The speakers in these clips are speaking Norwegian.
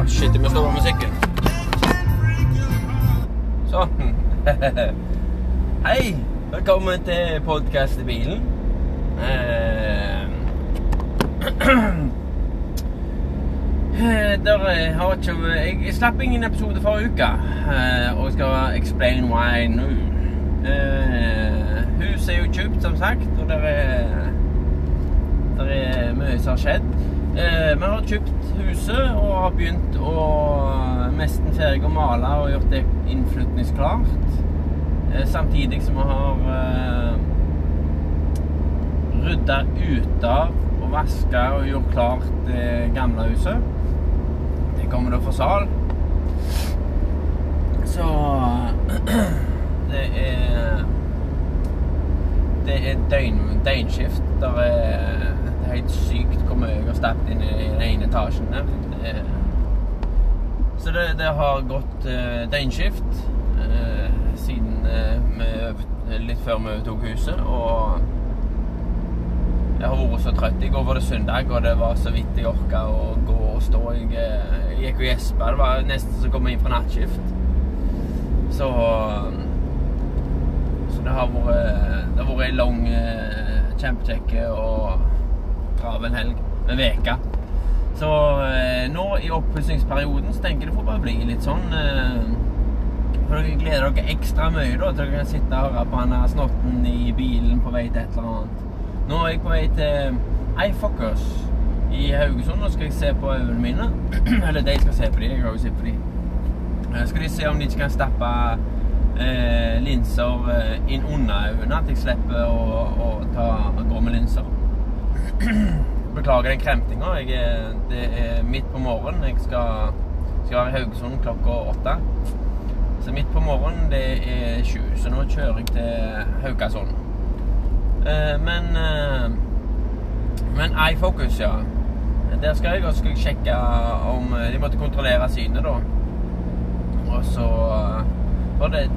Å, shit, jeg må slå musikken. Sånn. Hei! Velkommen til podkast i bilen. Eh, der har ikke Jeg slapp ingen episode forrige uke, eh, og jeg skal explain why nå. Eh, huset er jo kjøpt, som sagt, og det er, der er mye som har skjedd. Vi har kjøpt huset og har begynt å nesten ferdig å male og gjort det innflytningsklart. Eh, samtidig som vi har eh, rydda ut av og vaska og gjort klart det gamle huset. Det kommer da for sal. Så det er Det er døgn, døgnskift. Der er, er helt sykt hvor mye jeg har stappet inn i den ene etasjen der. Er, så det, det har gått uh, døgnskift uh, siden uh, vi, litt før vi overtok huset. Og jeg har vært så trøtt. I går var det søndag, og det var så vidt jeg orka å gå og stå. Jeg, jeg gikk og gjespa. Det var nesten som å komme inn fra nattskift. Så Så det har vært Det har vært ei lang, kjempekjekk og travel helg med veka. Så eh, nå i oppussingsperioden så tenker jeg det får bare bli litt sånn eh, For dere gleder dere ekstra mye da til dere kan sitte og høre på han snotten i bilen på vei til et eller annet. Nå er jeg på vei til iFocus i Haugesund. Nå skal jeg se på øynene mine. Eller de skal se på de, jeg har jo sett på de. Nå skal de se om de ikke kan stappe eh, linser eh, inn under øynene, at jeg slipper å, å ta, gå med linser. Beklager den kremtinga. Det er midt på morgenen. Jeg skal, skal være i Haugesund klokka åtte. Så midt på morgenen, det er sju. Så nå kjører jeg til Haugasund. Eh, men eh, Men iFocus, ja. Der skal jeg, og så skal jeg sjekke om De måtte kontrollere synet, da. Og så var det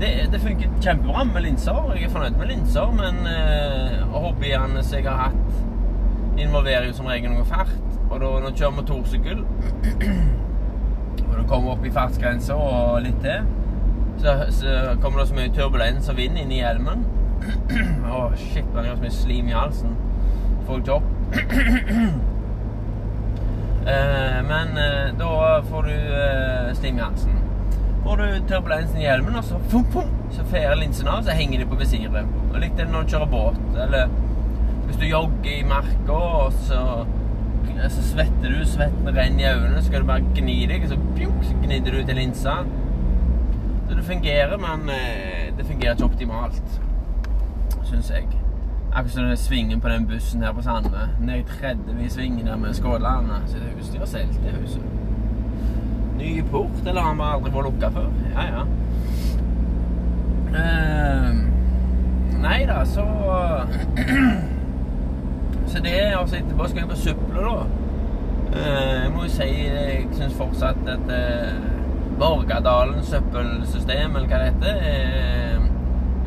det, det funker kjempebra med linser. Jeg er fornøyd med linser, men eh, hobbyene som jeg har hatt, involverer jo som regel noe fart. Og da når du kjører motorsykkel, og du kommer opp i fartsgrensa og litt til, så, så kommer det så mye turbulens og vind inn i hjelmen. Å, oh, shit, man gjør så mye slim i halsen. Får ikke opp. eh, men eh, da får du eh, slim i halsen får du turbulensen i hjelmen, og så, fum, fum, så fer linsen av, så henger de på visiret. Og likt det når du kjører båt, eller hvis du jogger i marka, og så, så svetter du, svetten renner i øynene, så skal du bare gni deg, og så, pjunk, så gnidder du til linsa. Så det fungerer, men det fungerer ikke optimalt, syns jeg. Akkurat som svingen på den bussen her på Sandve. Ned i 30 i svingen der med Skålane. Så det huset de har selt, det huset. Ny port, eller har han aldri vært lukka før? Ja, ja. Uh, nei da, så Så det er altså etterpå skal jeg på Suple, da. Uh, jeg må jo si jeg syns fortsatt at uh, Borgadalen søppelsystem, eller hva det heter, er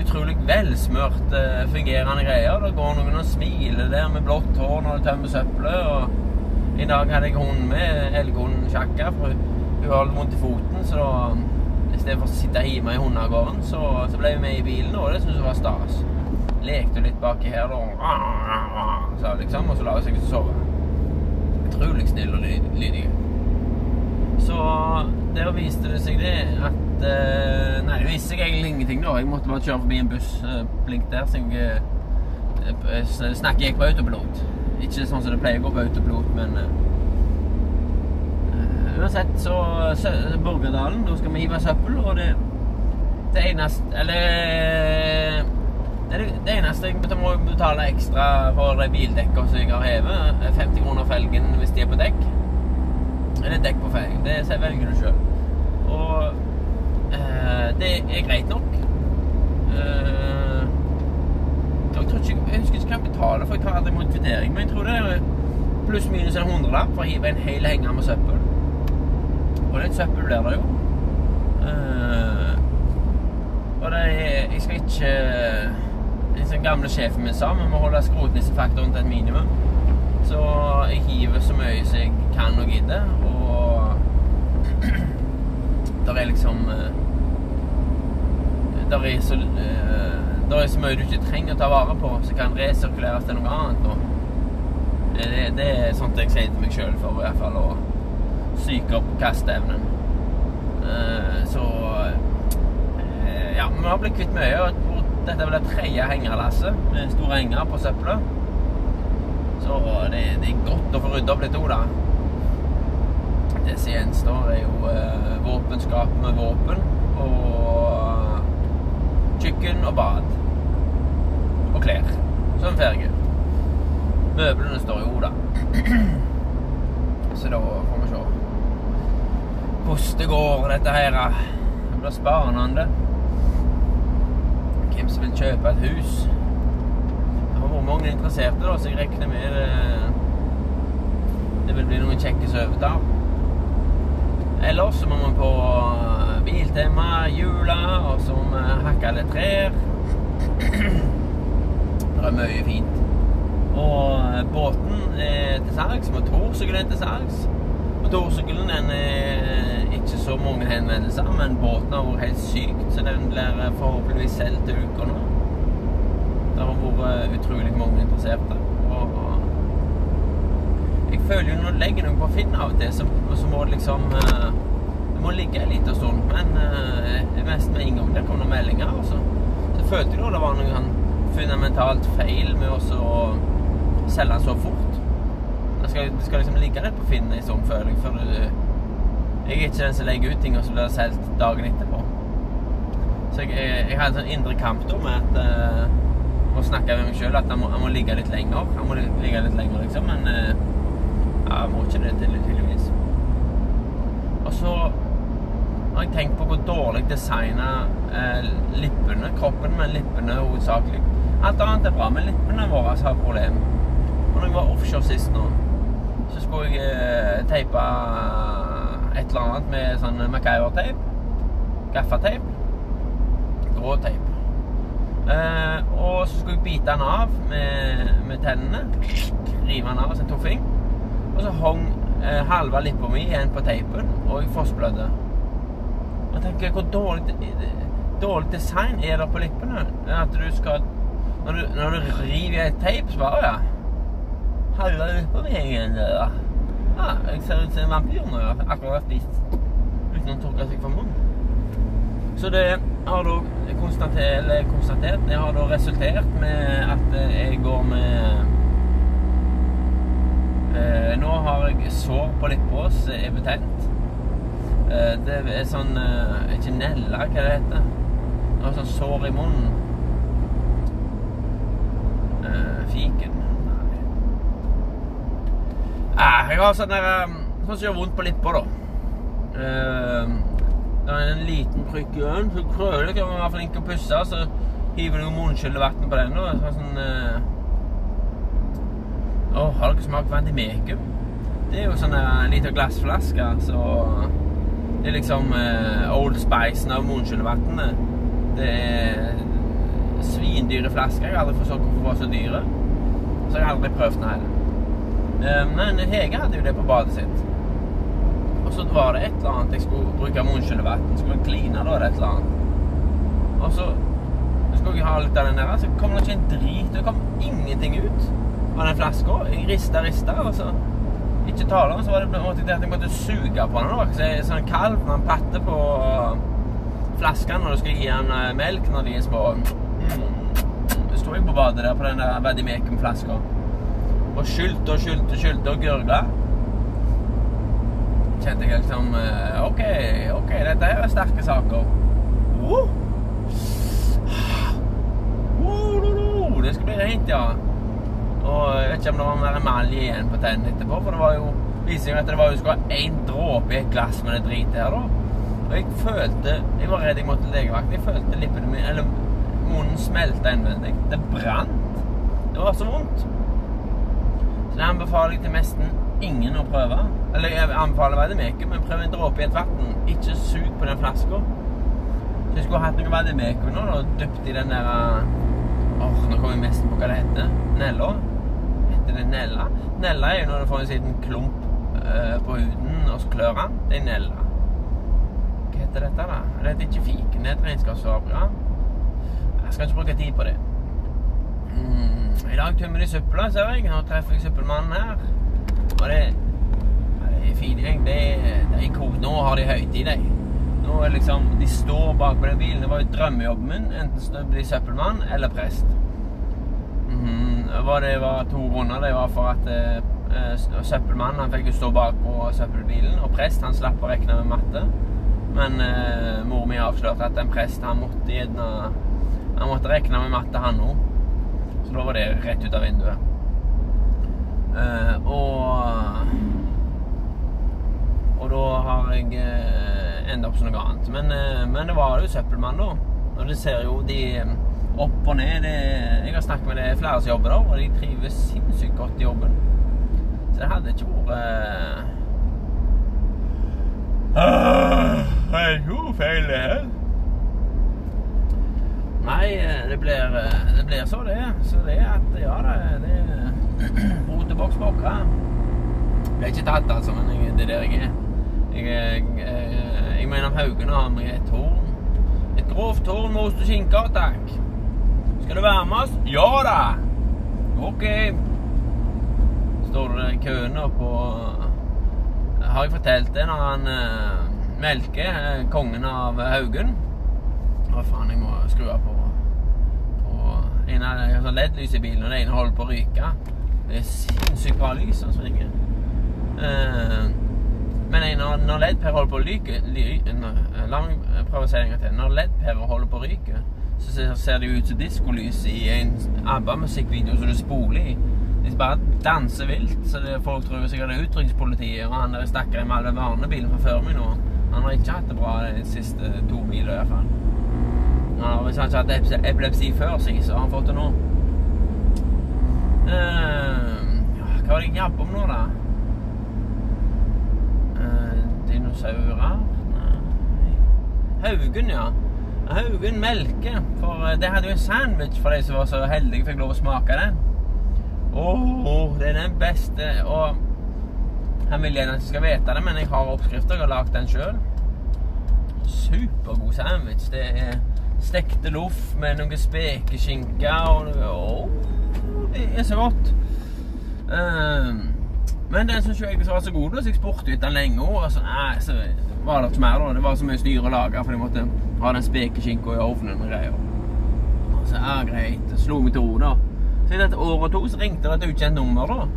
utrolig velsmurt uh, fungerende greier. Det går noen og smiler der med blått hår når du tømmer søppelet. Og i dag hadde jeg hund med, elghunden Sjakka. Hun har vondt i foten, så da i stedet for å sitte hjemme i hundegården, så, så ble vi med i bilen, og det syntes hun var stas. Lekte litt baki her, da. Så liksom, og så la hun seg ut og sove. Utrolig snill og lydig. Så der viste det seg det at uh, Nei, det viste seg egentlig ingenting, da. Jeg måtte bare kjøre forbi en buss, uh, blink der, så jeg uh, snakket jeg på autopilot. Ikke sånn som det pleier å gå på autopilot, men uansett så, Borgerdalen, da skal vi hive søppel, og det, det eneste Eller det, det eneste jeg må betale ekstra for de bildekkene som jeg har hevet, 50 kroner felgen hvis de er på dekk. Eller dekk på felgen. Det velger du sjøl. Og eh, det er greit nok. Eh, jeg, tror ikke, jeg husker ikke hva jeg betaler for jeg tar aldri mot kvittering, men jeg tror det er pluss-minus en hundrelapp for å hive en hel henger med søppel. Og litt søppel blir det jo. Uh, og det er Jeg skal ikke Den sånn gamle sjefen min sa vi må holde skrotnissefaktoren til et minimum. Så jeg hiver så mye som jeg kan og gidder. og der er liksom eh, Der er så eh, Der er så mye du ikke trenger å ta vare på, som kan resirkuleres til noe annet. Og det, det er sånt jeg sier til meg sjøl for i hvert fall å psyke opp kasteevnen. Eh, Så eh, Ja, vi har blitt kvitt mye. og Dette er vel det tredje hengerlasset med store henger på søpla. Så det, det er godt å få rydda opp litt òg, da. Det som gjenstår, er jo eh, våpenskap med våpen og kjøkken og bad. Og klær. Som ferge. Møblene står jo, da. Så da får hvordan det går, dette her. Det blir spennende. Hvem som vil kjøpe et hus. Det har vært mange interesserte, da, så jeg regner med det, det vil bli noen kjekke søvdager. Ellers så må vi på Biltema, Jula, og så må vi hakke litt trær. Det er mye fint. Og båten er til salgs, motorsykkelen er til salgs. Motorsykkelen er så mange henvendelser, men båten har vært helt sykt, så den blir forhåpentligvis solgt til uka nå. Det har vært utrolig mange interesserte. Og jeg føler jo når du legger noe på Finn av og til, så, så må det liksom eh, Det må ligge en liten stund. Men eh, mest med en gang der kom det meldinger, og så, følte jeg jo det var noe sånn fundamentalt feil med å selge den så fort. Det skal, det skal liksom ligge litt på Finn en føler jeg. Før du Jeg er ikke den som legger ut ting, og så blir det solgt dagen etterpå. Så jeg, jeg, jeg har en sånn indre kamp da med at uh, Å snakke med meg sjøl at han må, må ligge litt lenger. Han må ligge litt lenger, liksom. Men uh, jeg må ikke det, tydeligvis. Og så har jeg tenkt på hvor dårlig designa eh, lippene, kroppen med lippene hovedsakelig. Alt annet er bra, men lippene våre har problemer. Og når jeg var offshore sist nå, så skulle jeg eh, teipe et eller annet med sånn MacGyver-teip. Gaffateip. Grå teip. Eh, og så skulle jeg bite den av med, med tennene. Rive den av som en toffing. Og så hang eh, halve lippa mi igjen på teipen, og jeg fossblødde. Jeg tenker, hvor dårlig, dårlig design er det på lippene? At du skal Når du, når du river i et teip, så bare ja. Halve lippa mi igjen der. Ja, jeg ser ut som en vampyr nå. Jeg har akkurat spist uten å tørke seg for munnen. Så det har da konstatert, konstatert Det har da resultert med at jeg går med Eh, nå har jeg sår på lippa som er betent. Eh, det er sånn eh, Ikke nella, hva det heter. Det er sånn sår i munnen. Eh, fiken Nei. Ah, jeg har sånn der um, Sånn som gjør vondt på lippa, da. Det er en liten prikk i øynene, så krøler jeg å være flink til å pusse, så hiver du munnskyllevann på den. Og så sånn eh, Oh, har dere smakt Vendimekum? Det er jo sånn en liten glassflaske, så Det er liksom eh, Old Spicen av munnskyllevannet. Det er svindyre flasker. Jeg har aldri forstått hvorfor de var så dyre. Så jeg har aldri prøvd den heller. Eh, men Hege hadde jo det på badet sitt. Og så var det et eller annet jeg skulle bruke munnskyllevann. Skulle kline da, eller et eller annet. Og så skulle jeg ha litt av den der, så kom det ikke en drit. Det kom ingenting ut av den flaska. Jeg rista, rista, og så ikke tale om, så var det måtte jeg jeg måtte suge på den. Det er sånn kalv han patter på flaskene når du skal gi han eh, melk når de er små. Mm. Sto jeg på badet der på den der Vadimekum-flaska og skylte og skylte skylte og gurgla. Kjente jeg liksom eh, OK, ok, dette er jo sterke saker. Uh. Uh, det skal bli rent, ja. Og jeg vet ikke om det var mer emalje igjen på tennene etterpå, for det var jo viser at det var jo skulle ha én dråpe i et glass med det dritet her, da. Og jeg følte Jeg var redd jeg måtte til legevakt. Jeg følte lippene mine Eller munnen smelta innvendig. Det brant. Det var så vondt. Så det anbefaler jeg til nesten ingen å prøve. Eller jeg anbefaler Vademekum, men prøv en dråpe i et vann. Ikke sug på den flaska. Så jeg skulle hatt noe Vademekum nå, og dypt i den der Åh, oh, nå kommer jeg mest på hva det heter. Nella. Heter det Nella? Nella er jo når du får en liten klump uh, på huden, og så klør han. Det er Nella. Hva heter dette, da? Det heter ikke fiken, det er et regnskapsprogram. Jeg skal ikke bruke tid på det. Mm, I dag tømmer de søpla, ser jeg. Nå treffer jeg søppelmannen her. Og det, det er fin gjeng. Det det er kos. Nå har de høytid, de. Nå er liksom, De står bak på den bilen. Det var jo drømmejobben min. Enten å bli søppelmann eller prest. Mm, det var to grunner. Det var for at eh, søppelmannen han fikk jo stå bak på søppelbilen, og prest han slapp å regne med matte. Men eh, mor mi avslørte at en prest han måtte gjerne Han måtte regne med matte, han òg. Så da var det rett ut av vinduet. Eh, og Og da har jeg eh, enda opp som noe annet. Men, eh, men det var jo søppelmann, da. Og det ser jo de eh, opp og ned. Det, jeg har snakket med det flere som jobber der, og de trives sinnssykt godt i jobben. Så det hadde ikke vært uh, Det er jo feil, det her. Nei, eh, det blir, eh, det blir så, det. Så det er at Ja, da, det, er det Roteboks bokka. Ble ikke tatt, altså, men jeg, det er der jeg er. Jeg, jeg, jeg, mener Haugen har meg et horn. Et grovt horn med ost og skinke, takk. Skal du være med oss? Ja da! OK. Står det i køen oppå... på Har jeg fortalt det når han melker kongen av Haugen? Hva faen, jeg må skru på, en av sånn LED-lys i bilen, og det ene holder på å ryke. Det er sinnssykt bra lys som svinger. Uh, men når, når LED-pærer holder på å ryke La meg prøve å si det en gang til. Når LED-pærer holder på å ryke så ser det ut som diskolys i en ABBA-musikkvideo som du spoler i. De bare danser vilt. Så folk tror sikkert det er utrykningspolitiet. Og han der stakkaren med alle vanebilen fra før meg nå, han har ikke hatt det bra de siste to milene i hvert fall. Ja, hvis han ikke hadde epilepsi før seg, så har han fått det nå. Uh, hva var det jeg jobba om nå, da? Uh, dinosaurer? Nei Haugen, ja. Haugen melke. For eh, det hadde jo en sandwich for de som var så heldige fikk lov å smake den. Åh, det er den beste. Og han vil gjerne at jeg skal vite det, men jeg har oppskrifter. Jeg har lagd den sjøl. Supergod sandwich. Det er stekte loff med noe spekeskinke og noe det er så godt. Um, men den syns jeg var så god, så jeg spurte etter den lenge. Og så, nei, så var det ikke mer. da. Det var så mye styr å lage, for de måtte ha den spekeskinka i ovnen og greier. Og så, ja, greit. Det slo meg til ro, da. Så etter et år og to så ringte det et ukjent nummer, da.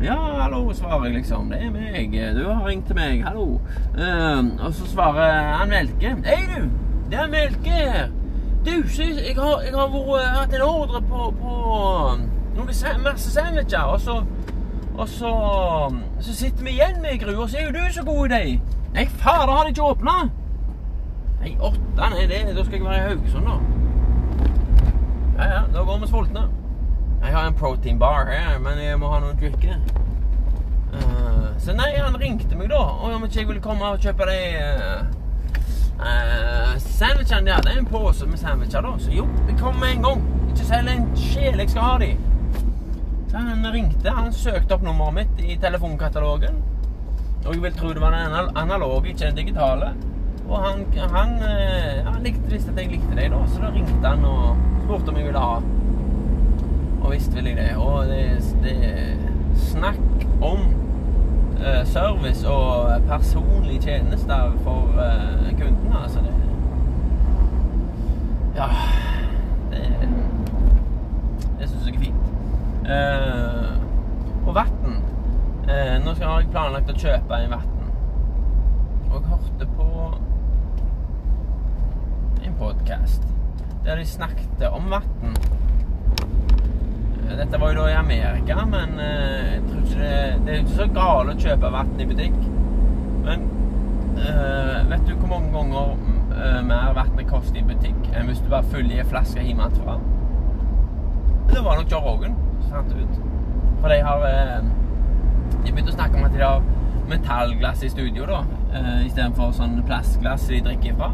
Ja, hallo, svarer jeg liksom. Det er meg. Du har ringt til meg. Hallo. Uh, og så svarer han Melke. Hei, du. Det er Melke her. Du, jeg har, jeg har vært, hatt en ordre på, på noen masse sandwicher, og så og så, så sitter vi igjen med Gru, og så er jo du så god i deg. Nei, fader, har de ikke åpna? Nei, åtte, nei, det, da skal jeg være i Haugesund, da. Ja, ja, da går vi sultne. Jeg har en protein bar her, men jeg må ha noe å drikke. Uh, så nei, han ringte meg da, om ikke jeg ville komme og kjøpe de uh, uh, sandwichene de hadde. En pose med sandwicher, da. Så jo, jeg kommer med en gang. Ikke selg en sjel, jeg skal ha de. Så han ringte. Han søkte opp nummeret mitt i telefonkatalogen. Og jeg vil tro det var den analoge, ikke den digitale. Og han, han, eh, han likte visst at jeg likte dem, da, så da ringte han og spurte om jeg ville ha. Og visst ville jeg det. Og det, det Snakk om service og personlige tjenester for uh, kundene, altså. Det Ja. Det, det syns jeg er fint. Uh, og vann. Nå skal jeg planlagt å kjøpe en vann. Og jeg hørte på en podkast der de snakket om vann. Uh, dette var jo da i Amerika, men jeg tror ikke det, det er jo ikke så galt å kjøpe vann i butikk. Men vet du hvor mange ganger mer vann koster i butikk enn hvis du bare fyller en flaske hjemmefra? Det var nok Joe Rogan fant ut. For de har eh, De begynte å snakke om at de har metallglass i studio, da. Eh, Istedenfor sånn plastglass de drikker fra.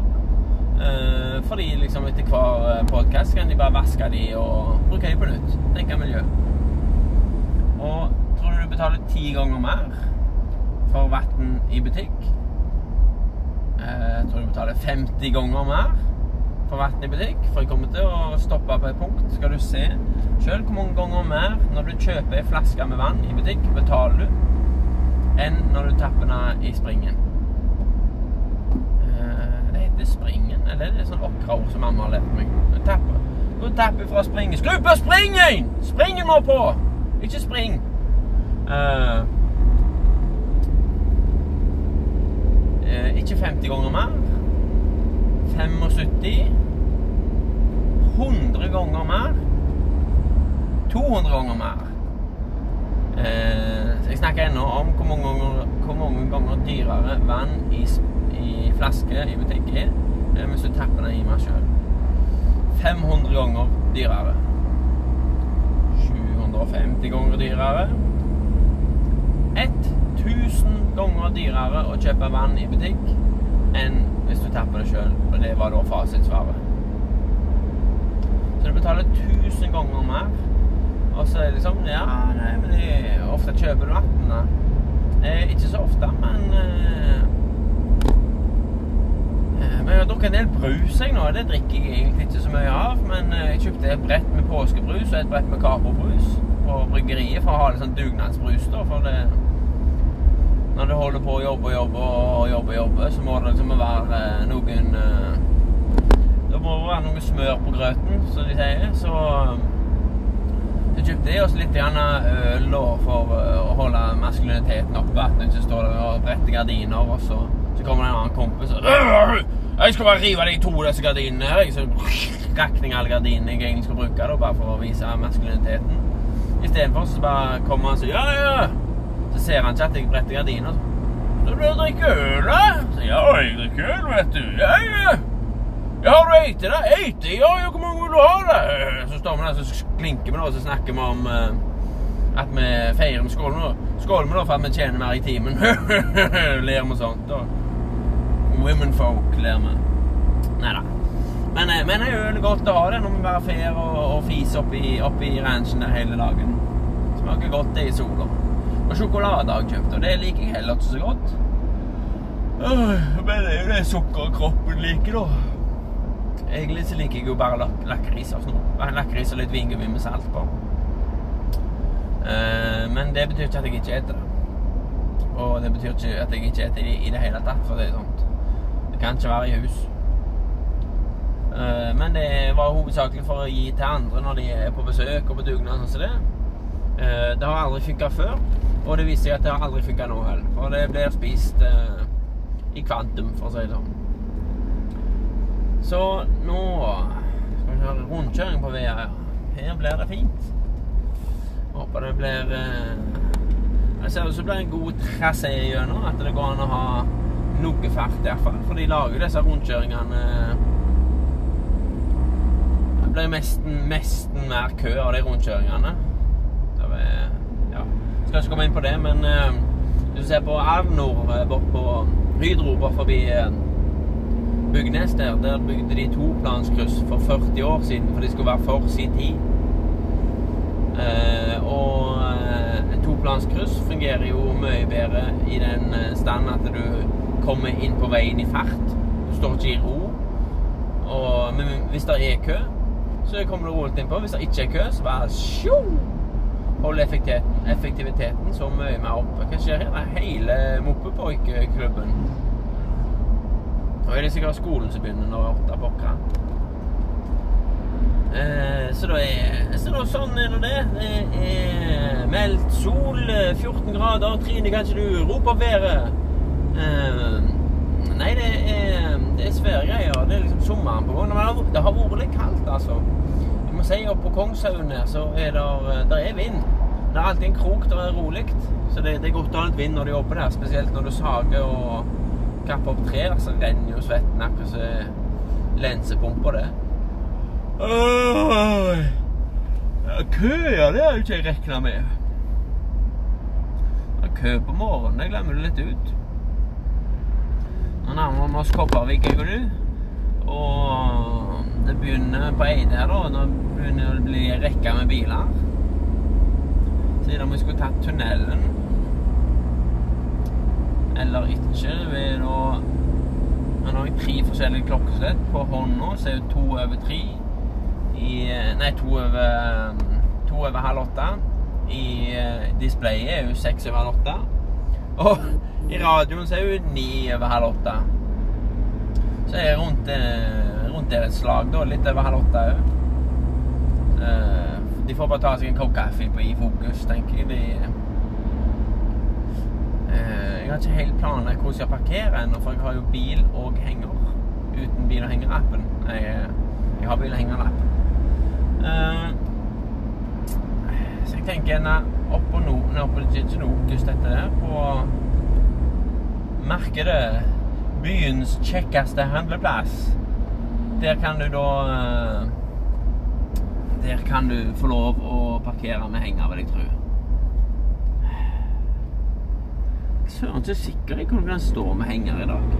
Eh, fordi liksom etter hver eh, podkast kan de bare vaske de og bruke de på nytt. Tenke miljø. Og tror du du betaler ti ganger mer for vann i butikk. Jeg tror du betaler 50 ganger mer for vann i butikk. For jeg kommer til å stoppe på et punkt. Skal du se sjøl hvor mange ganger mer når du kjøper ei flaske med vann i butikk, betaler du, enn når du tapper den i springen. Det springen, eller er det sånn okraord som mamma har lært meg? Nå tapper. Fra springen. Skru på springen! Springen må på! Ikke spring. Uh, uh, ikke 50 ganger mer. 75. 100 ganger mer. 200 ganger mer. Eh, jeg snakker ennå om hvor mange ganger, hvor mange ganger dyrere vann i flaske i butikk eh, hvis du tapper den i meg sjøl. 500 ganger dyrere. 750 ganger dyrere. 1000 ganger dyrere å kjøpe vann i butikk enn hvis du tapper det sjøl. Og det var da fasitsvaret. Så du betaler 1000 ganger mer. Og så er det liksom Ja, nei, men jeg, ofte kjøper du vann. Eh, ikke så ofte, men eh, eh, Men jeg har drukket en del brus jeg nå. Det drikker jeg egentlig ikke så mye av. Men eh, jeg kjøpte et brett med påskebrus og et brett med Capo-brus på bryggeriet for å ha litt sånn dugnadsbrus. da, for det når du holder på å jobbe og jobbe og jobbe, og jobbe, så må det liksom være eh, noen eh, Det må være noe smør på grøten, som de sier. Så jeg kjøpte jeg også litt grann øl da, for eh, å holde maskuliniteten oppe. At du ikke står der og bretter gardiner, og så, så kommer det en annen kompis og Jeg skal bare rive deg i to disse gardinene her. Så Så jeg alle gardinene jeg egentlig skal bruke, da, bare for å vise maskuliniteten. Istedenfor så bare kommer han og sier ja, ja. Så ser han ikke at jeg bretter gardiner. Så du drikker øl, da? Så, ja, jeg drikker øl, vet du. Ja, ja. Ja, har du eite det? Eite? Ja, ja, hvor mange vil du ha det? Så står vi der så klinker vi da, og så snakker vi om eh, at vi feirer med skålen. Skåler vi da for at vi tjener mer i timen. ler vi sånt. da. Womenfolk ler vi. Neida. Men, eh, men det er jo godt å ha det når vi bare fer og, og fiser oppi, oppi ranchen der hele dagen. Smaker godt det i sola. Og sjokolade har jeg kjøpt, og det liker jeg heller ikke så godt. Men det er jo det sukkeret kroppen liker, da. Egentlig så liker jeg jo bare lak lakris og snop. Lakris og litt vingummi med salt på. Eh, men det betyr ikke at jeg ikke spiser det. Og det betyr ikke at jeg ikke spiser det i det hele tatt, for det er sånt. Det kan ikke være i hus. Eh, men det var hovedsakelig for å gi til andre når de er på besøk og på dugnad. Sånn som det. Eh, det har aldri funka før, og det viser seg at det har aldri funka nå heller. For det blir spist eh, i kvantum, for å si det sånn. Så nå skal vi kjøre rundkjøring på veien her. Blir det fint. Håper det blir Jeg ser ut som det blir en god trasé gjennom. At det går an å ha noe fart, i hvert fall. For de lager disse rundkjøringene Det blir nesten, nesten mer kø av de rundkjøringene. Det er, ja. Skal ikke komme inn på det, men uh, hvis du ser på Avnor eh, bort på Hydro forbi eh, Bygnes der, der bygde de toplanskryss for 40 år siden, for de skulle være for sin tid. Eh, og eh, toplanskryss fungerer jo mye bedre i den eh, stand at du kommer inn på veien i fart. Du står ikke i ro. Og, men hvis det er kø, så kommer du rolig innpå. Hvis det ikke er kø, så bare sjo! Holder effektiviteten, effektiviteten så mye mer oppe. Hva skjer her? Det er hele Moppepoik-klubben. Nå er det sikkert skolen som begynner når åtte pokker. Eh, så da er så da, sånn er det. Det er meldt sol, eh, 14 grader. Trine, kan ikke du rope opp været? Eh, nei, det er, det er svære greier. Det er liksom sommeren på gang. Men det har vært litt kaldt, altså. Jeg må si oppe på Kongshaugen her, så er det der er vind. Det er alltid en krok der det er rolig. Så det, det er godt å ha litt vind når du jobber der. Spesielt når du sager og kapper opp trær, så renner jo svetten akkurat som lensepumper, det. Køer, det har jo ikke jeg regna med. Er kø på morgenen, det glemmer du litt ut. Han nærmer oss Kopervik, jeg og du. Og det begynner på Eide her, da. Nå begynner det å bli rekka med biler. Siden om vi skulle tatt tunnelen eller ikke, det da Nå har jeg tre forskjellige klokkeslett på hånda, så er det to over tre i Nei, to over, to over halv åtte. I eh, displayet er jo seks over halv åtte. Og i radioen så er hun ni over halv åtte. Så er jeg rundt, eh, rundt der et slag, da. Litt over halv åtte òg. De får bare ta seg en kopp kaffe på i fokus, tenker jeg. De, jeg har ikke helt planlagt hvordan jeg skal parkere ennå, for jeg har jo bil og henger. Uten bil og henger-appen. Jeg, jeg, har bil og henger-appen. Så jeg tenker en opp på no, opp på Giginokus, dette der, på markedet. Byens kjekkeste handleplass. Der kan du da uh, Der kan du få lov å parkere med henger, vil jeg tro. søren ikke sikker jeg kunne stå med henger i dag.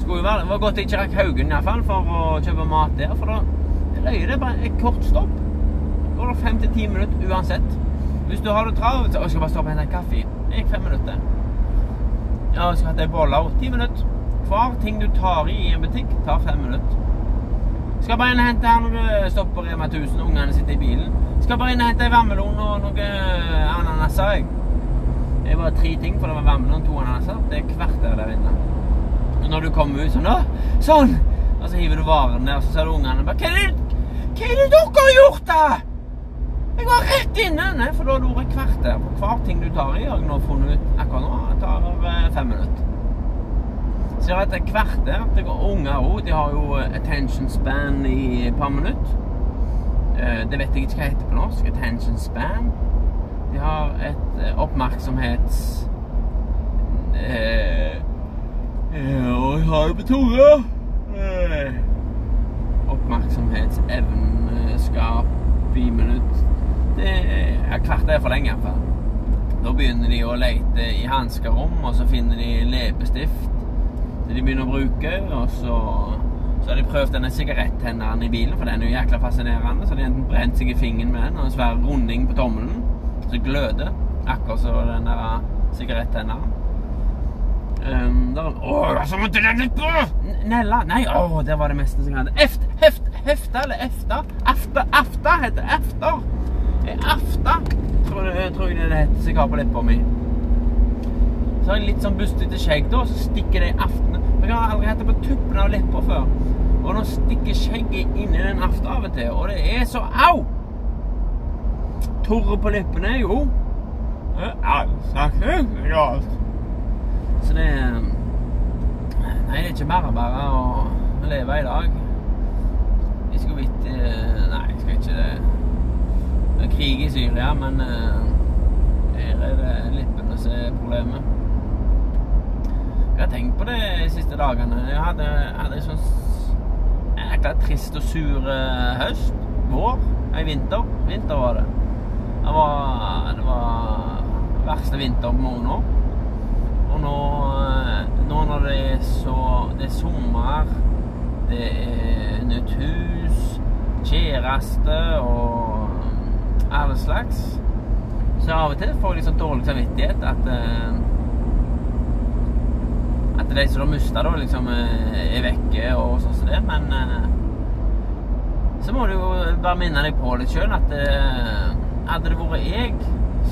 Skulle jo være, det var godt jeg ikke rakk Haugen iallfall for å kjøpe mat der, for da løy det bare et kort stopp. Går det fem til ti minutter uansett. Hvis du har det travelt så skal bare stoppe og hente en kaffe. Det gikk fem minutter. Ja, jeg skal ha ei bolle òg. Ti minutter. Hver ting du tar i i en butikk, tar fem minutter. Skal bare inn og hente her når du stopper Rema 1000 og ungene sitter i bilen. Skal bare inn og hente ei vannmelon og noen eh, ananaser. jeg. Det er bare tre ting, for det var vannmelon og to ananaser. Det er kvarter der inne. Og når du kommer ut sånn Å, sånn! Og så hiver du varen der, og så ser du ungene bare Hva er det, hva er det dere har gjort, da? Jeg går rett inne! Nei, for da har du ordet et kvarter på hver ting du tar i. Har jeg nå funnet ut akkurat nå. Det tar eh, fem minutter. Så det er et kvarter til unger òg. De har jo attention span i et par minutter. Eh, det vet jeg ikke hva heter på norsk. Attention span. De har et eh, oppmerksomhets... Eh, og jeg har det på tunga! Oppmerksomhetsevneskap i minutt. Det er hvert er for lenge, For. Da begynner de å lete i hanskerom, og så finner de leppestift som de begynner å bruke, og så så har de prøvd denne sigarettenneren i bilen, for den er jo jækla fascinerende. Så de har brent seg i fingeren med den og en svær runding på tommelen. Det gløder. Akkurat som den der sigarettenneren. Um, der, å, så måtte den litt på! Nella? Nei, å, det var det meste som hadde. Eft, heft, hefta eller efta? Afta, afta heter. Efter. Afta, tror, jeg, tror jeg det heter som jeg har på leppa mi. Så har jeg litt sånn bustete skjegg, da, og så stikker det i aftene. Jeg har aldri hatt det på tuppen av leppa før. Og nå stikker skjegget inni den aften av og til, og det er så au! Torre på leppene, jo. Galt. Så det Nei, det er ikke bare bare å leve i dag. Jeg skulle vidt eh, Nei, jeg skal ikke det. Det er krig i Syria, men eh, her er det Lippen som er problemet. Jeg har tenkt på det de siste dagene. Jeg hadde, hadde en sånn ekte trist og sur eh, høst. Vår. Nei, vinter. Vinter var det. Det var, det var verste vinter på mange år. Og nå, eh, nå når det er så Det er sommer, det er nytt hus, kjæreste og alle slags Så av og til får jeg litt sånn dårlig samvittighet at uh, at de som har mista, da, liksom eh, er vekke og sånn som det. Men uh, så må du jo bare minne deg på litt sjøl at uh, hadde det vært jeg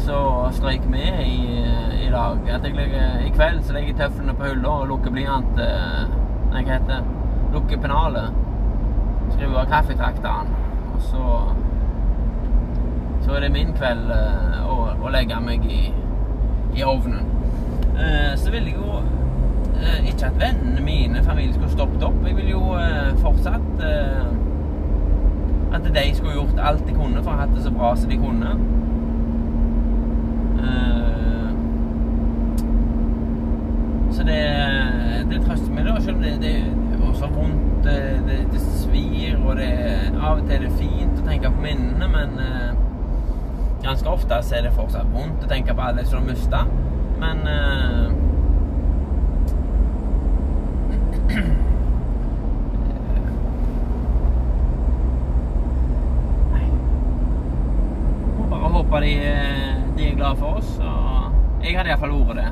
som strøyk med i, i dag At jeg legger, i kveld så legger jeg tøflene på hylla og lukker blyant Nei, hva heter det? Lukker pennalet. Skriver kaffetrakteren. Og så Så er det min kveld å, å legge meg i, i ovnen. så vil jeg jo uh, ikke at vennene mine, familien, skulle stoppet opp. Jeg vil jo fortsatt at de skulle gjort alt de kunne for å ha hatt det så bra som de kunne. Så det, det trøster meg, da. Selv om det, det er også vondt, det, det, svir, og det, av og til er det fint å tenke på minnene, men ganske ofte så er det fortsatt vondt å tenke på alle som har mista. Men eh, Må bare håpe de, de er glad for oss. Og jeg hadde iallfall vært det.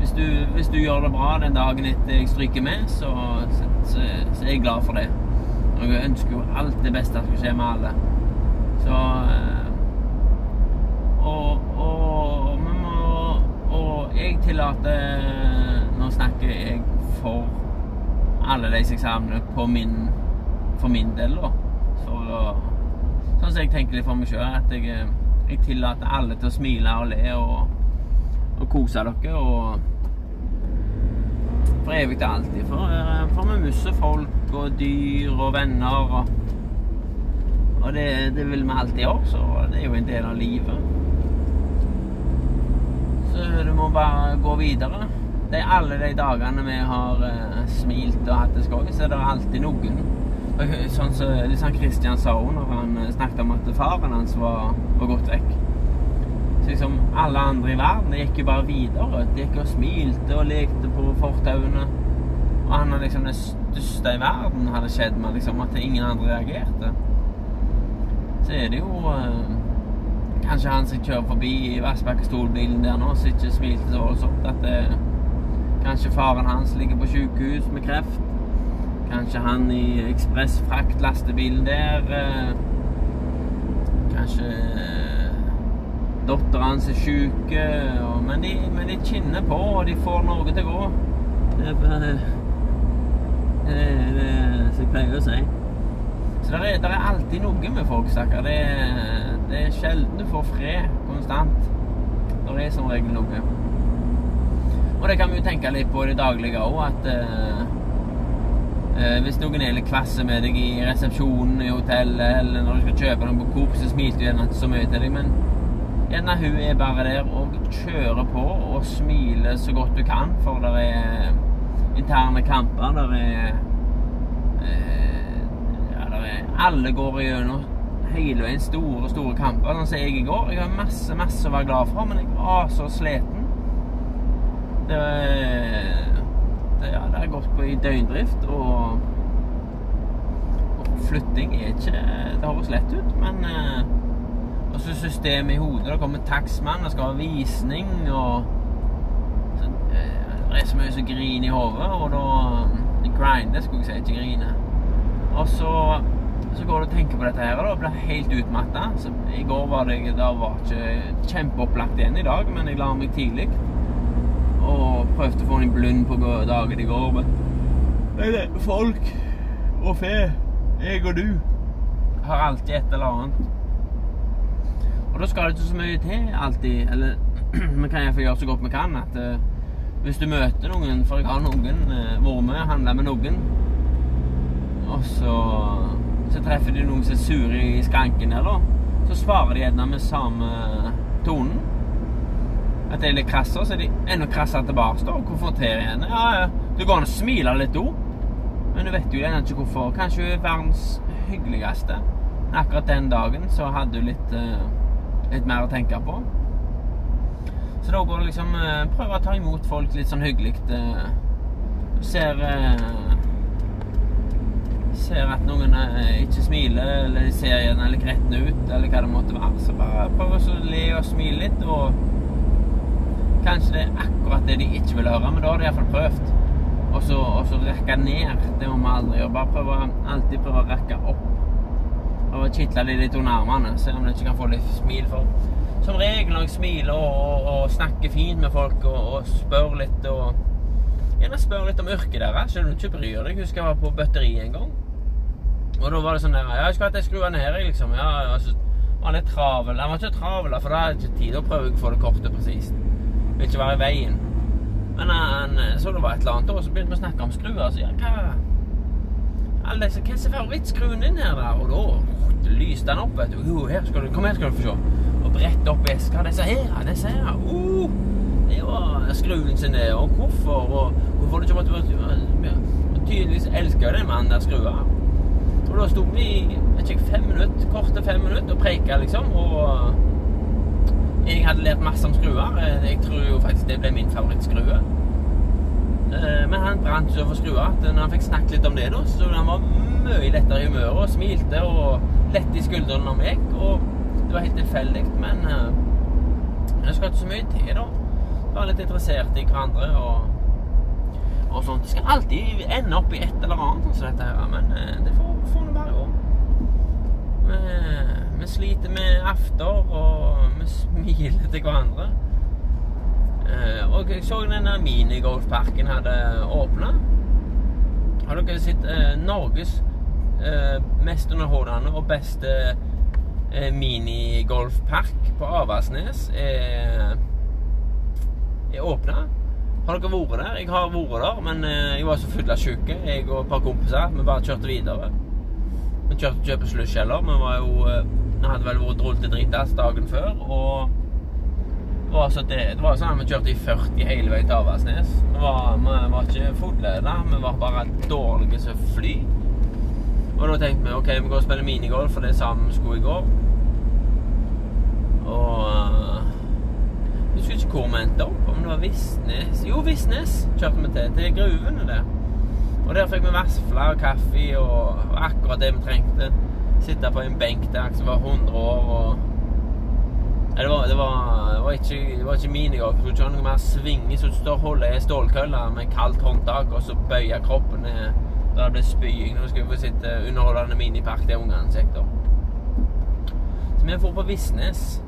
hvis du, hvis du gjør det bra den dagen etter jeg stryker med, så, så, så, så er jeg glad for det. Og jeg ønsker jo alt det beste skal skje med alle. Så eh, Og, og, vi må, og jeg tillater Nå snakker jeg for alle disse savner på min, for min del, da. For å Sånn som jeg tenker litt for meg sjøl, at jeg, eh, jeg tillater alle til å smile og le og, og kose dere. og for evig og alltid. For, eh, for vi mister folk og dyr og venner. Og, og det, det, vil vi alltid gjøre, så det er jo en del av livet. Du må bare gå videre. Det er alle de dagene vi har uh, smilt og hatt det skøy, så er det alltid noen. Sånn som så, liksom Christian sa òg når han snakket om at faren hans var, var gått vekk. Så liksom alle andre i verden de gikk jo bare videre. De gikk og smilte og lekte på fortauene. Og han er liksom det største i verden hadde skjedd med liksom, at ingen andre reagerte. Så er det jo uh, Kanskje han som kjører forbi i Vassbakkestolbilen der nå, som ikke smilte så voldsomt. At det, kanskje faren hans ligger på sykehus med kreft. Kanskje han i ekspressfrakt-lastebilen der. Uh, kanskje uh, dattera hans er syk. Men, de, men de kinner på, og de får noe til å gå. Det er bare det er det som jeg pleier å si. Så det er, det er alltid noe med folk, stakkar. Det, det, er sjelden du får fred konstant. Når Det er som regel noe. Og det kan vi jo tenke litt på i det daglige òg, at uh, uh, hvis noen er litt kvasse med deg i resepsjonen i hotellet, eller når du skal kjøpe noe på Coop, så smiler du gjerne ikke så mye til deg, men gjerne hun er bare der og kjører på og smiler så godt du kan, for det er interne kamper. Der er, eh, ja, der er Alle går gjennom hele veien store, store kamper. Sånn som jeg i går. Jeg har masse, masse å være glad for, men jeg var så sliten. Det, det, ja, det har gått på i døgndrift, og, og flytting er ikke Det høres lett ut, men eh, også systemet i hodet. Det kommer takstmann, det skal ha visning og det er så mye som griner i hodet, og da Det grinder, skulle jeg si, ikke griner. Og så, så går du og tenker på dette her, og blir helt utmatta. I går var det Da var ikke kjempeopplagt igjen i dag, men jeg la meg tidlig. Og prøvde å få en blund på dagen i går. Men det er folk og fe, jeg og du, har alltid et eller annet. Og da skal det ikke så mye til alltid. Eller vi kan iallfall gjøre så godt vi kan. at hvis du møter noen For jeg har noen uh, vært med og handla med noen. Og så, så treffer de noen som er sure i skranken her. Så svarer de gjerne med samme tonen. At de er litt krasse, så er de enda krassere tilbake da, og konfronterer henne. Ja, ja, det går an å smile litt òg, men du vet jo ennå ikke hvorfor. Kanskje hun er verdens hyggeligste. Men akkurat den dagen så hadde hun litt, uh, litt mer å tenke på. Så da går det liksom eh, Prøve å ta imot folk litt sånn hyggelig. Eh, du ser eh, Ser at noen ikke smiler, eller de ser gjerne litt gretne ut, eller hva det måtte være. Så bare prøv å le og smile litt, og kanskje det er akkurat det de ikke vil høre, men da har de iallfall prøvd. Og så, og så rekke ned. Det må vi aldri gjøre. Bare prøve, alltid prøve å rekke opp. Og kitle litt under armene, se om du ikke kan få litt smil for som regel når jeg smiler og, og, og snakker fint med folk og, og spør litt og Gjerne spør litt om yrket deres, selv om du ikke bryr deg. Husker jeg var på bøtteri en gang. Og da var det sånn der jeg skulle hatt ei skrue ned, liksom. Ja, altså, var litt travel. Han var ikke travel, for da er det ikke tid. å prøve å få det kortet presist. Vil ikke være i veien. Men han så det var et eller annet, og så begynte vi å snakke om skruer. Så ja, hva alle disse, Hva er favorittskruen din her, der? Og da lyste han opp, vet du. Jo, her skal du, Kom her, skal du få se og brette opp eska. Disse her, disse her. Uh, det var skruen sin, det. Og hvorfor? Og hvorfor du ikke måtte Tydeligvis elska den mannen der skrua. Og da sto vi i fem minutter, korte fem minutter og preika, liksom. Og jeg hadde lært masse om skruer. Jeg tror jo faktisk det ble min favorittskrue. Eh, men han brant så for skruer at når han fikk snakket litt om det, da, så han var mye lettere i humøret og smilte og lett i skuldrene når vi gikk. Og det var helt tilfeldig, men jeg skulle ikke så mye til, da. være litt interessert i hverandre og, og sånt. Det skal alltid ende opp i et eller annet som dette her, men eh, det får, får nå bare gå. Vi, vi sliter med after, og vi smiler til hverandre. Eh, og jeg så denne minigolfparken hadde åpna. Har dere sett eh, Norges eh, mest underholdende og beste eh, minigolfpark på Avaldsnes er, er åpna? Har dere vært der? Jeg har vært der, men eh, jeg var så full av sjuke, jeg og et par kompiser. Vi bare kjørte videre. Vi kjørte ikke på slush heller. Vi var jo eh, Vi hadde vel vært rullet til dritas dagen før, og det var, så det, det var sånn at vi kjørte i 40 hele veien til Avaldsnes. Vi var, ikke fulle, vi var bare dårlige som fly. Og da tenkte vi ok, vi går og spiller minigolf, for det er samme sko i går. Og eh, husker ikke hvor vi endte opp, om det var Visnes Jo, Visnes kjørte vi til. Til gruvene, der. Og der fikk vi vafler og kaffe og akkurat det vi trengte. Sitte på en benk der som var 100 år og Nei, det var, det var, det var ikke, det var ikke minigolf. Du skulle ha noe mer svinge, så du står og holder ei stålkølle med kaldt håndtak og så bøyer kroppen ned. Da det ble spying. Nå skal vi få sitte underholdende minipark der ungene. Så vi dro på Visnes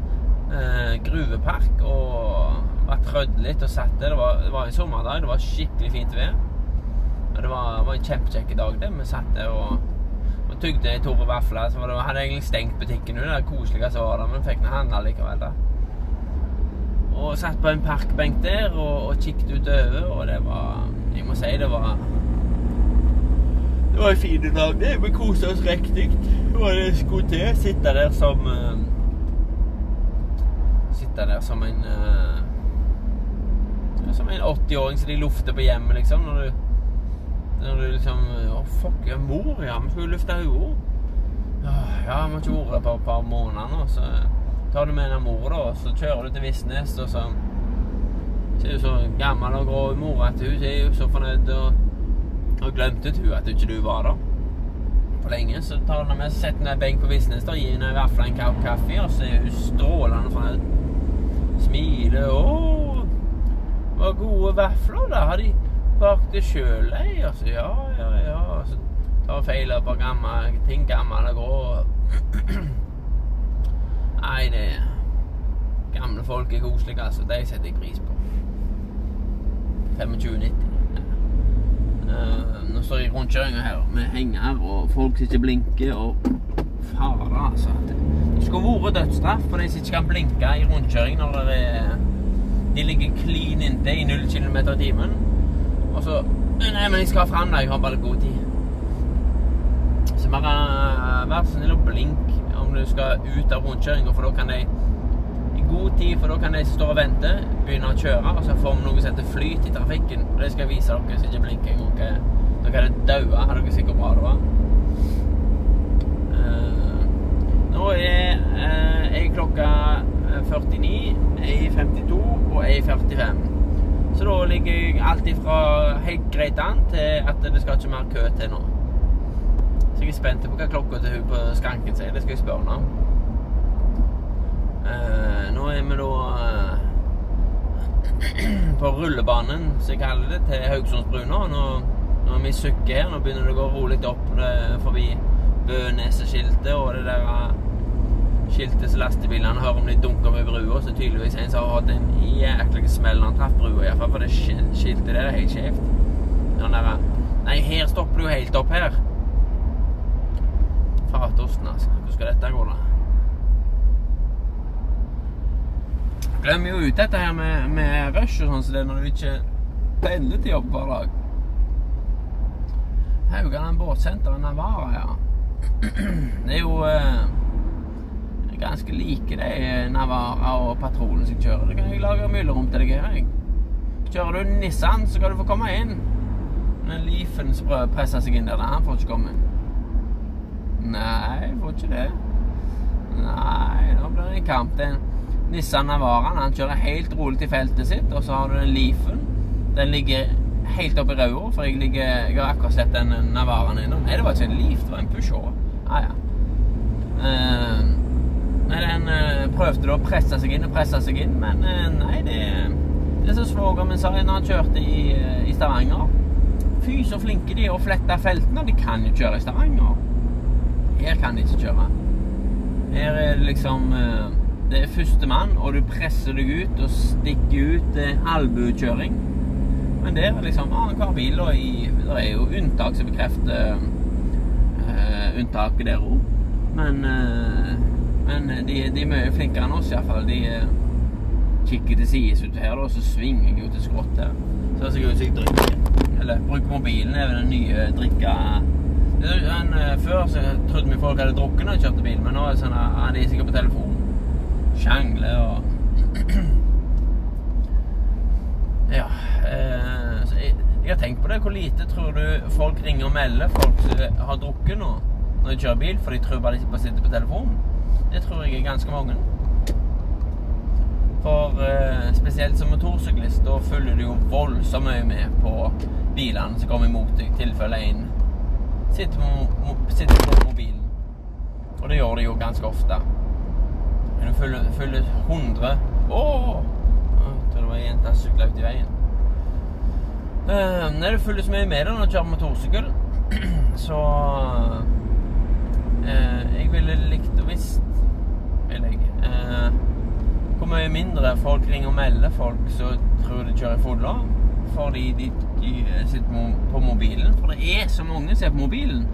eh, gruvepark og var trødd litt og satt der. Det var, det var en sommerdag. Det var skikkelig fint vær. Og det var, var en kjempekjekk dag, det. Vi satt der og, og tygde ei på vafler. Så var det, hadde egentlig stengt butikken nå, det koselige som var der, men fikk nå handla likevel, da. Og satt på en parkbenk der og, og kikket utover, og det var Jeg må si det var Det var en fin dag, det. Vi koste oss riktig. Det var det skulle til. Sitte der som uh, Sitte der som en uh, Som en 80-åring som de lufter på hjemmet, liksom. Når du når du liksom Å, fuck, ja, mor, ja. Vi skulle lufte henne. Ja, ja, vi har ikke vært på et par måneder nå, så tar du med deg mor, da, og så kjører du til Visnes, og så Så er du så gammel og grå mor at hun er jo så fornøyd, og, og glemte hun at ikke du var der for lenge. Så tar hun med setter henne i benk på Visnes, og gir henne i hvert fall en kopp kaffe, og så er hun strålende fornøyd. Smiler. 'Å, var gode vafler, da. Har de bakt det sjøl, ei?' Altså, ja, ja, ja. Så tar feil av et par gamle ting, gammel og grå. Nei, det Gamle folk er koselige, altså. De setter jeg pris på. 2590. Uh, nå står jeg i rundkjøringa her med henger og folk som ikke blinker, og fader, altså. Skulle vært dødsstraff for de som ikke kan blinke i rundkjøring når det er De ligger clean inntil i 0 km i timen. Og så Nei, men jeg skal fram, da. Jeg har bare god tid. Så bare uh, vær snill og blink om du skal ut av rundkjøringa, for da kan de i god tid, for da kan de stå og vente, begynne å kjøre, og så får vi noe som heter flyt i trafikken. Og det skal jeg vise dere som ikke blinker engang. Dere hadde daua, har dere sikkert bra det var. Uh, nå er jeg klokka 49, jeg 52 og jeg 45. Så da ligger jeg alltid fra helt greit an til at det skal ikke mer kø til nå. Så jeg er spent på hva klokka til hun på skranken sier. Det skal jeg spørre henne om. Eh, nå er vi da uh, på rullebanen, som jeg kaller det, til Haugssundsbrua. Nå, nå er vi i Sukke her. Nå begynner det å gå rolig opp uh, forbi Bøneset-skiltet og det der skiltet som lastebilene hører om de dunker med brua. Så tydeligvis en som har hatt en jæklig smell når han traff brua, iallfall. For det skiltet der er helt skjevt. Nei, her stopper du helt opp her. Fatosten, altså. Hvordan skal dette gå, da? Glemmer jo ut dette her med, med rush og sånn, så det når du ikke pendler til jobb hver dag. Haugaland båtsenter i Navara, ja. Det er jo eh, ganske like de Navara og Patrolen som kjører. Det kan jeg lage myllerom til deg her. Kjører du Nissan, så skal du få komme inn. Men Leafen som prøver å presse seg inn der, han får ikke komme inn. Nei, får ikke det. Nei, nå blir det en kamp. Den Nissan Navaraen han kjører helt rolig til feltet sitt, og så har du den Leafen. Den ligger helt oppi røda, for jeg, ligger, jeg har akkurat sett den Navaraen innom. Nei, det var ikke en Leaf, det var en Peugeot. Ah, ja. Uh, nei, den uh, prøvde da å presse seg inn og presse seg inn, men uh, nei, det Det som svogeren min sa når han kjørte i, eh, i Stavanger Fy, så flinke de er å flette feltene. De kan jo kjøre i Stavanger. Her kan de ikke kjøre. Her er det liksom eh, Det er førstemann, og du presser deg ut og stikker ut. Albuekjøring. Men der er liksom annenhver bil, og i, det er jo unntak som bekrefter uh, unntaket der òg. Men, uh, men de, de, er mye flinkere enn oss, iallfall. De uh, kikker til sides ut her, og så svinger jeg jo til skrått her. Så ser jeg ut som jeg drikker. Eller bruker mobilen er den nye drikka... En, før så trodde vi folk hadde drukket når de kjørte bil, men nå er sånn de er sikkert på telefon. Sjangler og Ja. Eh, så jeg, jeg, har tenkt på det. Hvor lite tror du folk ringer og melder folk som har drukket nå, når de kjører bil, for de tror bare de bare sitter på telefonen? Det tror jeg er ganske mange. For eh, spesielt som motorsyklist, da følger du jo voldsomt mye med på bilene som kommer imot deg, tilfelle en sitter på, sitter på mobilen. Og det gjør de jo ganske ofte. Men du følger, følger 100 jeg tror det var ei jente som sykla ut i veien. Eh, nei, det så mye med det når du kjører motorsykkel, så eh, Jeg ville likt og visst, vil jeg Eh, Hvor mye mindre folk ringer og melder folk som tror de kjører fulle fordi de, de, sitter på mobilen. For det er så mange som er på mobilen.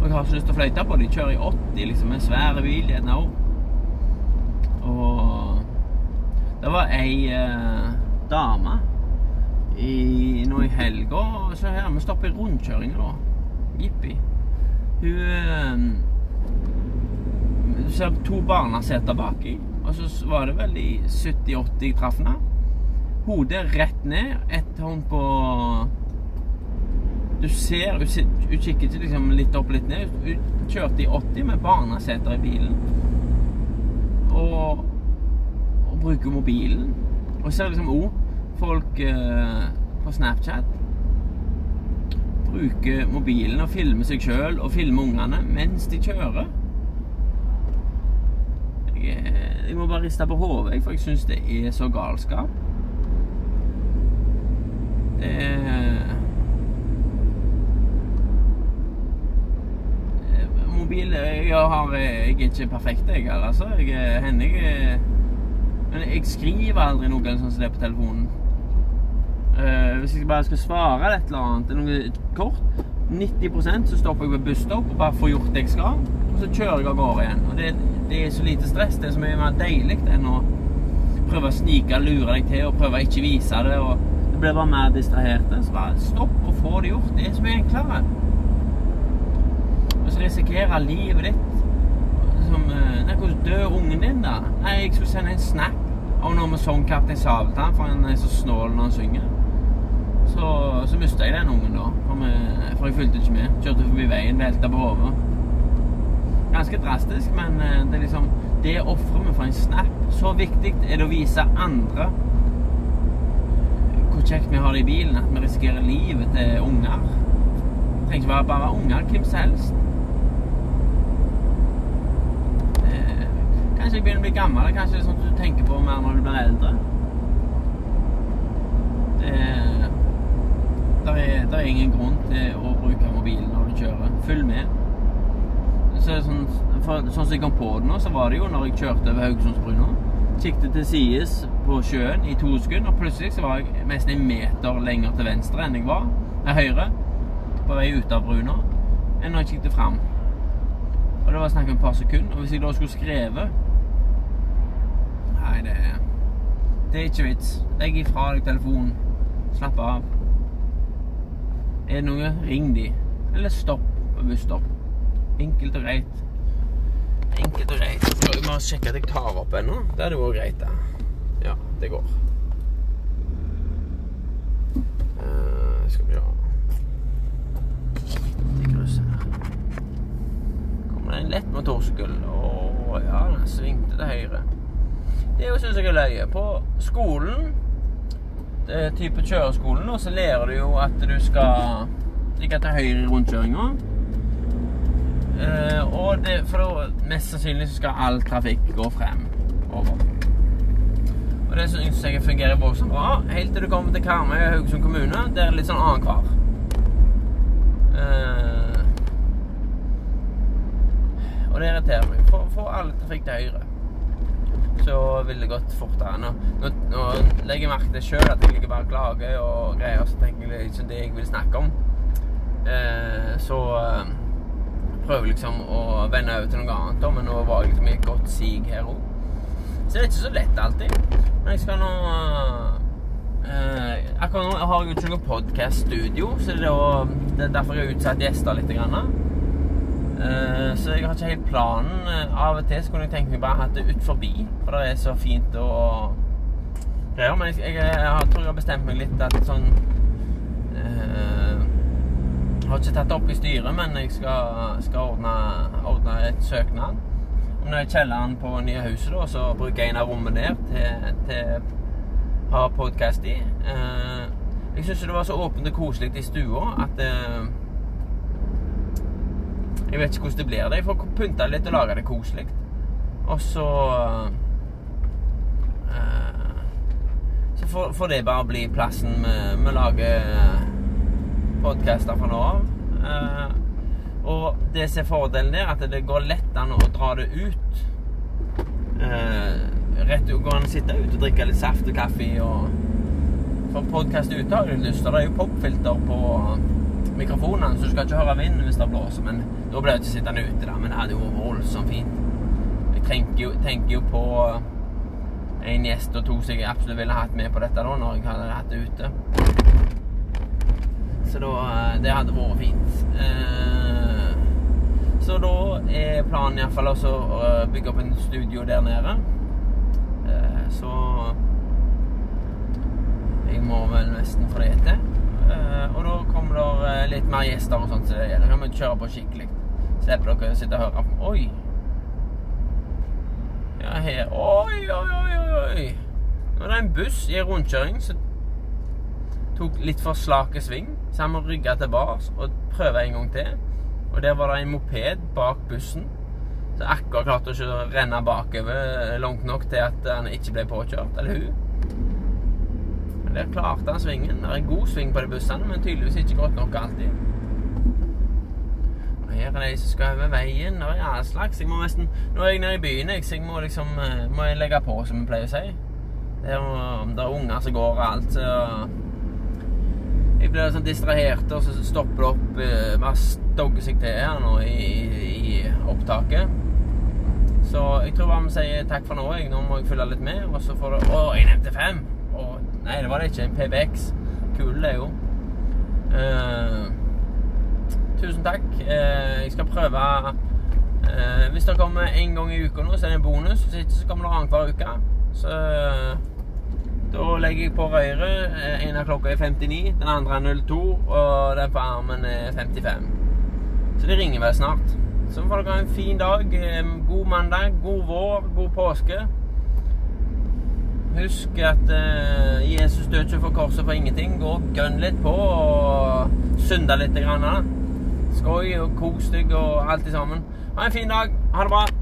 Og jeg har så lyst til å fløyte på. De kjører i 80, liksom, en svær bil, gjerne òg. Og det var ei eh, dame i, nå i helga Se her, vi stopper i rundkjøringa, da. Jippi. Hun eh, Du ser to barneseter baki, og så var det vel i 70-80 traff henne. Hodet rett ned, ett hånd på Du ser Hun, kikker ikke liksom litt opp, litt ned. Hun kjørte i 80 med barneseter i bilen og, og bruker mobilen. Og ser liksom òg folk eh, på Snapchat bruker mobilen og filmer seg sjøl og filmer ungene mens de kjører. Jeg, eh, jeg må bare riste på hodet, for jeg syns det er så galskap. Det er mobil Jeg, har, jeg er ikke perfekt, jeg, altså. Jeg henne, jeg Men jeg skriver aldri noe sånn som det på telefonen. Uh, hvis jeg bare skal svare et eller annet, noe kort 90% så stopper jeg ved busstopp og bare får gjort det jeg skal. Og så kjører jeg av gårde igjen. Og det, det, er så lite stress. Det er så mye mer deilig enn å prøve å snike og lure deg til og prøve å ikke vise det. og Det blir bare mer distraherte. Så bare stopp og få det gjort. Det er så mye enklere risikere livet ditt som Nei, hvordan dør ungen din, da? Nei, jeg skulle sende en snap av noe med sang Kaptein Sabeltann, for han er så snål når han synger. Så, så mista jeg den ungen, da. For, vi, for jeg fulgte ikke med. Kjørte forbi veien, velta på hodet. Ganske drastisk, men eh, det er liksom Det ofrer vi for en snap. Så viktig er det å vise andre hvor kjekt vi har det i bilen, at vi risikerer livet til unger. Det trenger ikke være bare unger, hvem som helst. Kanskje jeg begynner å bli gammel. Kanskje det er sånt du tenker på mer når du blir eldre. Det der er, det er ingen grunn til å bruke mobilen når du kjører. Følg med. Så sånn, for, sånn som jeg kom på det nå, så var det jo når jeg kjørte over Haugesundsbrua. Kikket til sides på sjøen i to sekunder, og plutselig så var jeg nesten en meter lenger til venstre enn jeg var. Nei, høyre. På vei ut av brua Enn når jeg kikket fram. Og det var snakk om et par sekunder. Og hvis jeg da skulle skrevet Nei, det er Det er ikke vits. Legg ifra deg telefonen. Slapp av. Er det noe, ring de. Eller stopp på busstopp. Enkelt og greit. Enkelt og greit. Skal vi bare sjekke at jeg tar opp ennå. Det hadde vært greit, det. Ja, det går. Uh, skal vi ha De kryssene her. Kommer det en lett motorsykkel. Å ja, den svingte til høyre. Det syns jeg er løye. På skolen, type kjøreskolen, så lærer du jo at du skal ligge til høyre i rundkjøringa. Eh, og det, for da, mest sannsynlig så skal all trafikk gå frem over. Og det syns jeg fungerer voldsomt bra, helt til du kommer til Karmøy og Haugesund kommune. Der er det litt sånn annenhver. Uh, og det irriterer meg. Få all trafikk til høyre. Så vil det gått fortere. Nå, nå, legger jeg merke til sjøl at jeg ligger bare og klager og greier, så tenker jeg liksom det jeg vil snakke om. Eh, så eh, prøver liksom å vende over til noe annet, da, men nå var jeg liksom i et godt sig her òg. Så det er ikke så lett alltid. Men jeg skal nå eh, Akkurat nå har jeg jo ikke noe podkast-studio, så det er, derfor jeg har utsatt gjester litt. Grann. Eh, så jeg har ikke helt planen. Av og til kunne jeg tenke meg bare hatt det ut forbi, for det er så fint og greier. Men jeg, jeg, jeg, tror jeg har bestemt meg litt at sånn eh, har ikke tatt det opp i styret, men jeg skal, skal ordne, ordne et søknad når jeg kjelleren på nye huset, da, så bruker jeg en av rommene der til å ha podkast i. Eh, jeg syns det var så åpent og koselig i stua at eh, Jeg vet ikke hvordan det blir. Jeg får pynte litt og lage det koselig. Og så uh, Så får, får, det bare bli plassen vi lager podkaster fra nå av. Uh, og det som er fordelen der, at det går lett an å dra det ut. Uh, rett går an å sitte ute og drikke litt saft og kaffe og For podkast ute har jeg lyst til. Det er jo popfilter på mikrofonene, så du skal ikke høre vinden hvis det blåser. Men da blir det ikke sittende ute, da. Men det hadde jo vært voldsomt fint. Jeg tenker jo, tenker jo på en gjest og to som jeg absolutt ville hatt med på dette da, når jeg hadde hatt det ute. Så da eh, Det hadde vært fint. Eh, så da er planen iallfall å bygge opp en studio der nede. Eh, så jeg må vel nesten få det til. Eh, og da kommer det eh, litt mer gjester og sånt, så det kan vi kjøre på skikkelig. Slipper dere å sitte og høre på Oi! Ja, her Oi, oi, oi, oi! Nå er det en buss i rundkjøring som tok litt for slake sving, så han må rygge tilbake og prøve en gang til. Og der var det en moped bak bussen. Så akkurat klarte ikke å renne bakover langt nok til at han ikke ble påkjørt. Eller hun. Der klarte han svingen. Det er god sving på de bussene, men tydeligvis ikke godt nok alltid. Og her er de som skal over veien. Det er all slags. Jeg må nesten, nå er jeg nede i byen, så jeg må liksom eh, må jeg legge på, som vi pleier å si. Det er, det er unger som går og alt. så jeg blir sånn distrahert, og så stopper det opp Bare stogger seg til her nå i, i, opptaket. Så jeg tror bare vi sier takk for nå. Jeg. Nå må jeg følge litt med. Og så får du Å, jeg nevnte fem! Nei, det var det ikke. En PBX. Kul, det, jo. Uh, tusen takk. Uh, jeg skal prøve uh, Hvis det kommer én gang i uka nå, så er det en bonus. Hvis ikke så kommer det annenhver uke. Så da legger jeg på røret. Eh, en av klokka er 59, den andre er 02, og den på armen er 55. Så det ringer vel snart. Så får dere ha en fin dag. Eh, god mandag, god vår, god påske. Husk at uh, Jesus døde ikke for korset for ingenting. Gå og gønn litt på og synde litt. Grann. Skøy og kos deg og alt sammen. Ha en fin dag. Ha det bra.